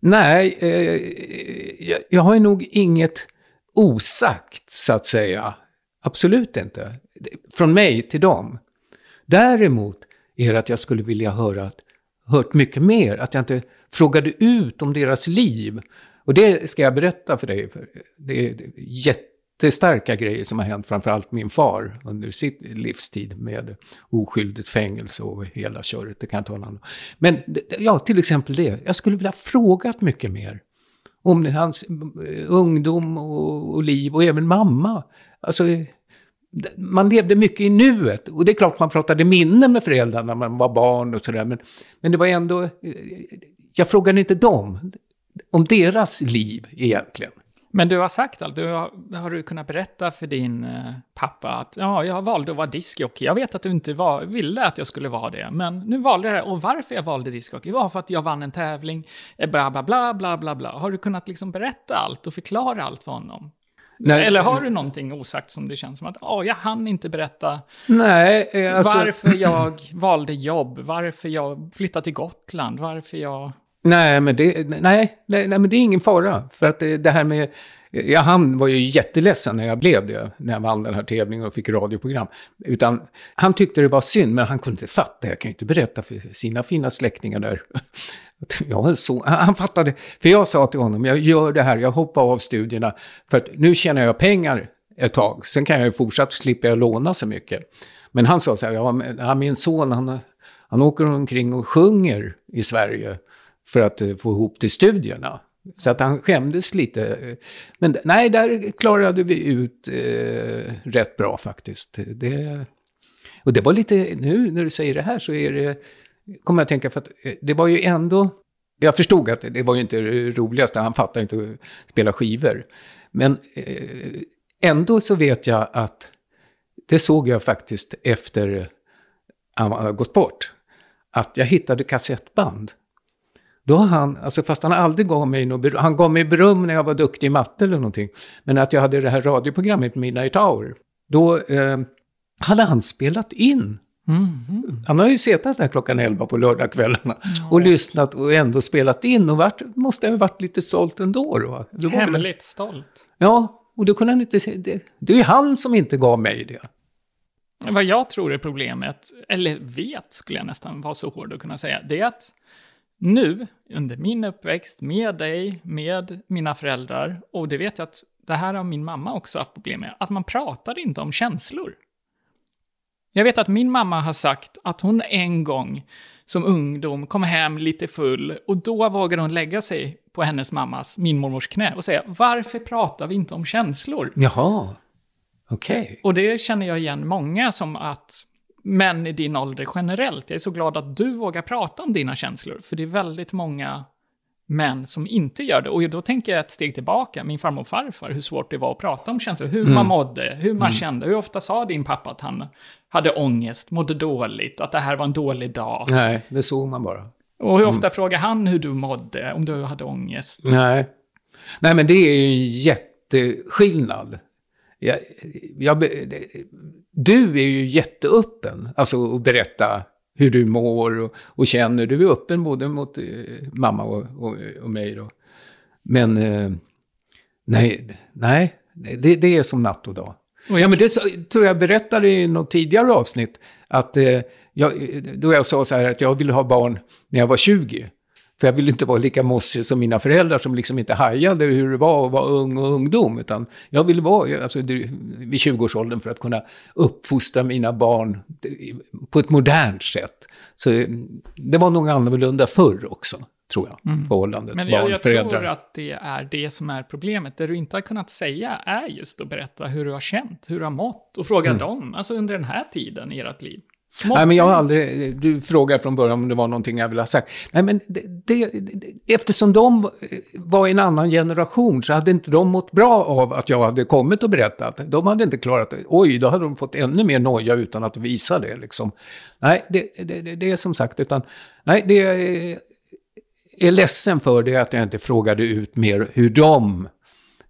nej, eh, jag, jag har ju nog inget osagt, så att säga. Absolut inte. Från mig till dem. Däremot är det att jag skulle vilja höra att, hört mycket mer, att jag inte frågade ut om deras liv. Och det ska jag berätta för dig, för det är jättestarka grejer som har hänt, framförallt min far under sitt livstid med oskyldigt fängelse och hela köret, det kan jag ta en annan. Men ja, till exempel det, jag skulle vilja ha frågat mycket mer om hans eh, ungdom och, och liv och även mamma. Alltså, man levde mycket i nuet. Och det är klart man pratade minnen med föräldrarna när man var barn och sådär. Men, men det var ändå... Eh, jag frågade inte dem om deras liv egentligen. Men du har sagt allt. Du har, har du kunnat berätta för din eh, pappa att ja, jag valde att vara discjockey. Jag vet att du inte var, ville att jag skulle vara det, men nu valde jag det. Och varför jag valde discjockey var för att jag vann en tävling, eh, bla bla bla bla bla bla. Har du kunnat liksom berätta allt och förklara allt för honom? Nej, Eller har du någonting osagt som det känns som att ja, jag hann inte berätta Nej, eh, alltså... varför jag valde jobb, varför jag flyttade till Gotland, varför jag... Nej, men det, nej, nej, nej, men det är ingen fara. För att det, det här med... Ja, han var ju jätteledsen när jag blev det, när jag vann den här tävlingen och fick radioprogram. Utan han tyckte det var synd, men han kunde inte fatta. Jag kan ju inte berätta för sina fina släktingar där. Jag så, han fattade, för jag sa till honom, jag gör det här, jag hoppar av studierna, för att nu tjänar jag pengar ett tag. Sen kan jag ju fortsatt slippa jag låna så mycket. Men han sa så här, ja, min son han, han åker omkring och sjunger i Sverige för att eh, få ihop till studierna. Så att han skämdes lite. Men nej, där klarade vi ut eh, rätt bra faktiskt. Det, och det var lite, nu när du säger det här så är det, kommer jag att tänka för att eh, det var ju ändå, jag förstod att det var ju inte det roligaste, han fattar inte att spela skivor. Men eh, ändå så vet jag att det såg jag faktiskt efter han hade gått bort. Att jag hittade kassettband. Då har han, alltså fast han aldrig gav mig något han gav mig beröm när jag var duktig i matte eller någonting. Men att jag hade det här radioprogrammet Midnight Hour, då eh, hade han spelat in. Han har ju suttit där klockan 11 på lördagskvällarna och lyssnat och ändå spelat in och vart, måste ha varit lite stolt ändå. Då. Det var väl- Hemligt stolt. Ja, och då kunde han inte se, det, det är ju han som inte gav mig det. Vad jag tror är problemet, eller vet skulle jag nästan vara så hård att kunna säga, det är att nu, under min uppväxt, med dig, med mina föräldrar, och det vet jag att det här har min mamma också haft problem med, att man pratar inte om känslor. Jag vet att min mamma har sagt att hon en gång som ungdom kom hem lite full och då vågade hon lägga sig på hennes mammas, min mormors knä och säga varför pratar vi inte om känslor? Jaha, okej. Och det känner jag igen många som att män i din ålder generellt, jag är så glad att du vågar prata om dina känslor, för det är väldigt många män som inte gör det. Och då tänker jag ett steg tillbaka, min farmor och farfar, hur svårt det var att prata om känslor, hur man mådde, hur man kände, hur ofta sa din pappa att han hade ångest, mådde dåligt, att det här var en dålig dag. Nej, det såg man bara. Och hur ofta frågade han hur du mådde, om du hade ångest? Nej. Nej, men det är ju en jätteskillnad. Jag, jag, du är ju jätteöppen, alltså att berätta hur du mår och, och känner. Du är öppen både mot eh, mamma och, och, och mig. Då. Men eh, nej, nej det, det är som natt och dag. Ja, men det tror jag berättade i något tidigare avsnitt. Att eh, jag, då jag sa så här att jag ville ha barn när jag var 20. För jag ville inte vara lika mossig som mina föräldrar som liksom inte hajade hur det var att vara ung och ungdom. Utan jag ville vara alltså, vid 20-årsåldern för att kunna uppfostra mina barn på ett modernt sätt. Så eh, det var nog annorlunda förr också, tror jag, förhållandet Men jag, jag tror att det är det som är problemet. Det du inte har kunnat säga är just att berätta hur du har känt, hur du har mått och fråga dem, alltså under den här tiden i ert liv. Nej, men jag har aldrig... Du frågade från början om det var någonting jag ville ha sagt. Nej, men det, det, eftersom de var en annan generation så hade inte de mått bra av att jag hade kommit och berättat. De hade inte klarat det. Oj, då hade de fått ännu mer noja utan att visa det. Liksom. Nej, det, det, är som sagt, utan... Nej, det är, är ledsen för det är att jag inte frågade ut mer hur de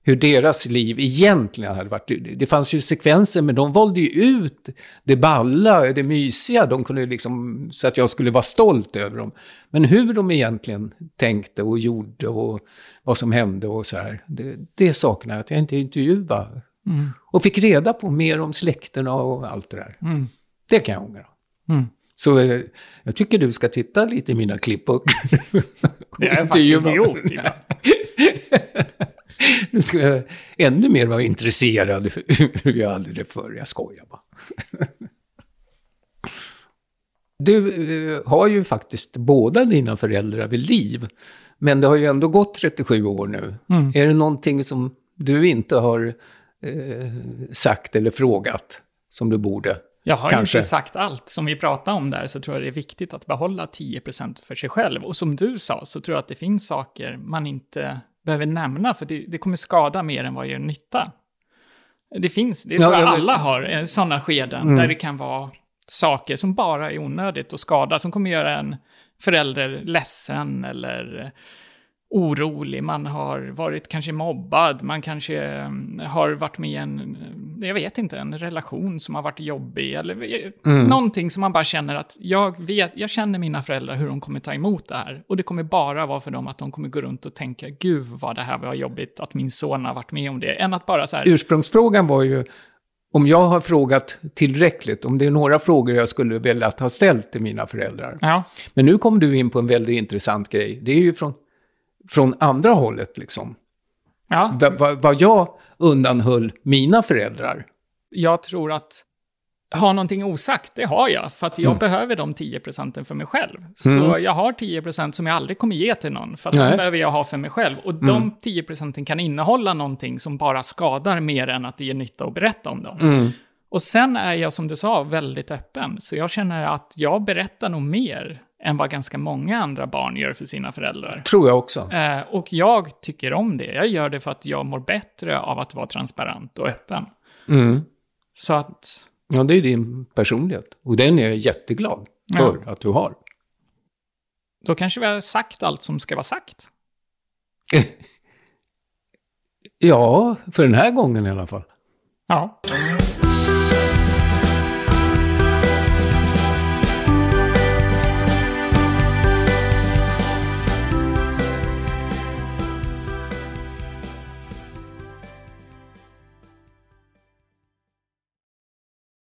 hur deras liv egentligen hade varit. Det- fanns ju sekvenser, men de valde ju ut det balla, det mysiga. De kunde liksom, så att jag skulle vara stolt över dem. Men hur de egentligen tänkte och gjorde och vad som hände och så här. Det, det saknar jag att jag inte intervjuade. Och fick reda på mer om släkterna och allt det där. Det kan jag ångra. Mm. Så eh, jag tycker du ska titta lite i mina klippböcker. Det har jag faktiskt gjort. Nu ska jag ännu mer vara intresserad hur jag hade det förr. Jag skojar bara. Du eh, har ju faktiskt båda dina föräldrar vid liv. Men det har ju ändå gått 37 år nu. Mm. Är det någonting som du inte har eh, sagt eller frågat som du borde? Jag har Kanske. inte sagt allt. Som vi pratade om där så tror jag det är viktigt att behålla 10% för sig själv. Och som du sa så tror jag att det finns saker man inte behöver nämna för det, det kommer skada mer än vad gör nytta. Det finns, det tror jag alla har, sådana skeden Mm. där det kan vara saker som bara är onödigt att skada, som kommer göra en förälder ledsen eller orolig, man har varit kanske mobbad, man kanske mm, har varit med i en, jag vet inte, en relation som har varit jobbig eller Mm. någonting som man bara känner att jag vet, jag känner mina föräldrar hur de kommer ta emot det här. Och det kommer bara vara för dem att de kommer gå runt och tänka, gud vad det här var jobbigt att min son har varit med om det, än att bara så här, Ursprungsfrågan var ju om jag har frågat tillräckligt, om det är några frågor jag skulle vilja ha ställt till mina föräldrar. ja, Men nu kom du in på en väldigt intressant grej. Det är ju från, från andra hållet liksom. ja, va, vad jag undanhöll mina föräldrar. jag tror att ha någonting osagt, det har jag. För att jag Mm. behöver de 10 procenten för mig själv. Så Mm. jag har 10 procent som jag aldrig kommer ge till någon. För att de behöver jag ha för mig själv. Och Mm. de 10 procenten kan innehålla någonting som bara skadar mer än att det ger nytta att berätta om dem. Mm. Och sen är jag, som du sa, väldigt öppen. Så jag känner att jag berättar nog mer än vad ganska många andra barn gör för sina föräldrar. Tror jag också. Eh, och jag tycker om det. Jag gör det för att jag mår bättre av att vara transparent och öppen. Mm. Så att Ja, det är din personlighet. Och den är jag jätteglad för att du har. Då kanske vi har sagt allt som ska vara sagt. Ja, för den här gången i alla fall. Ja.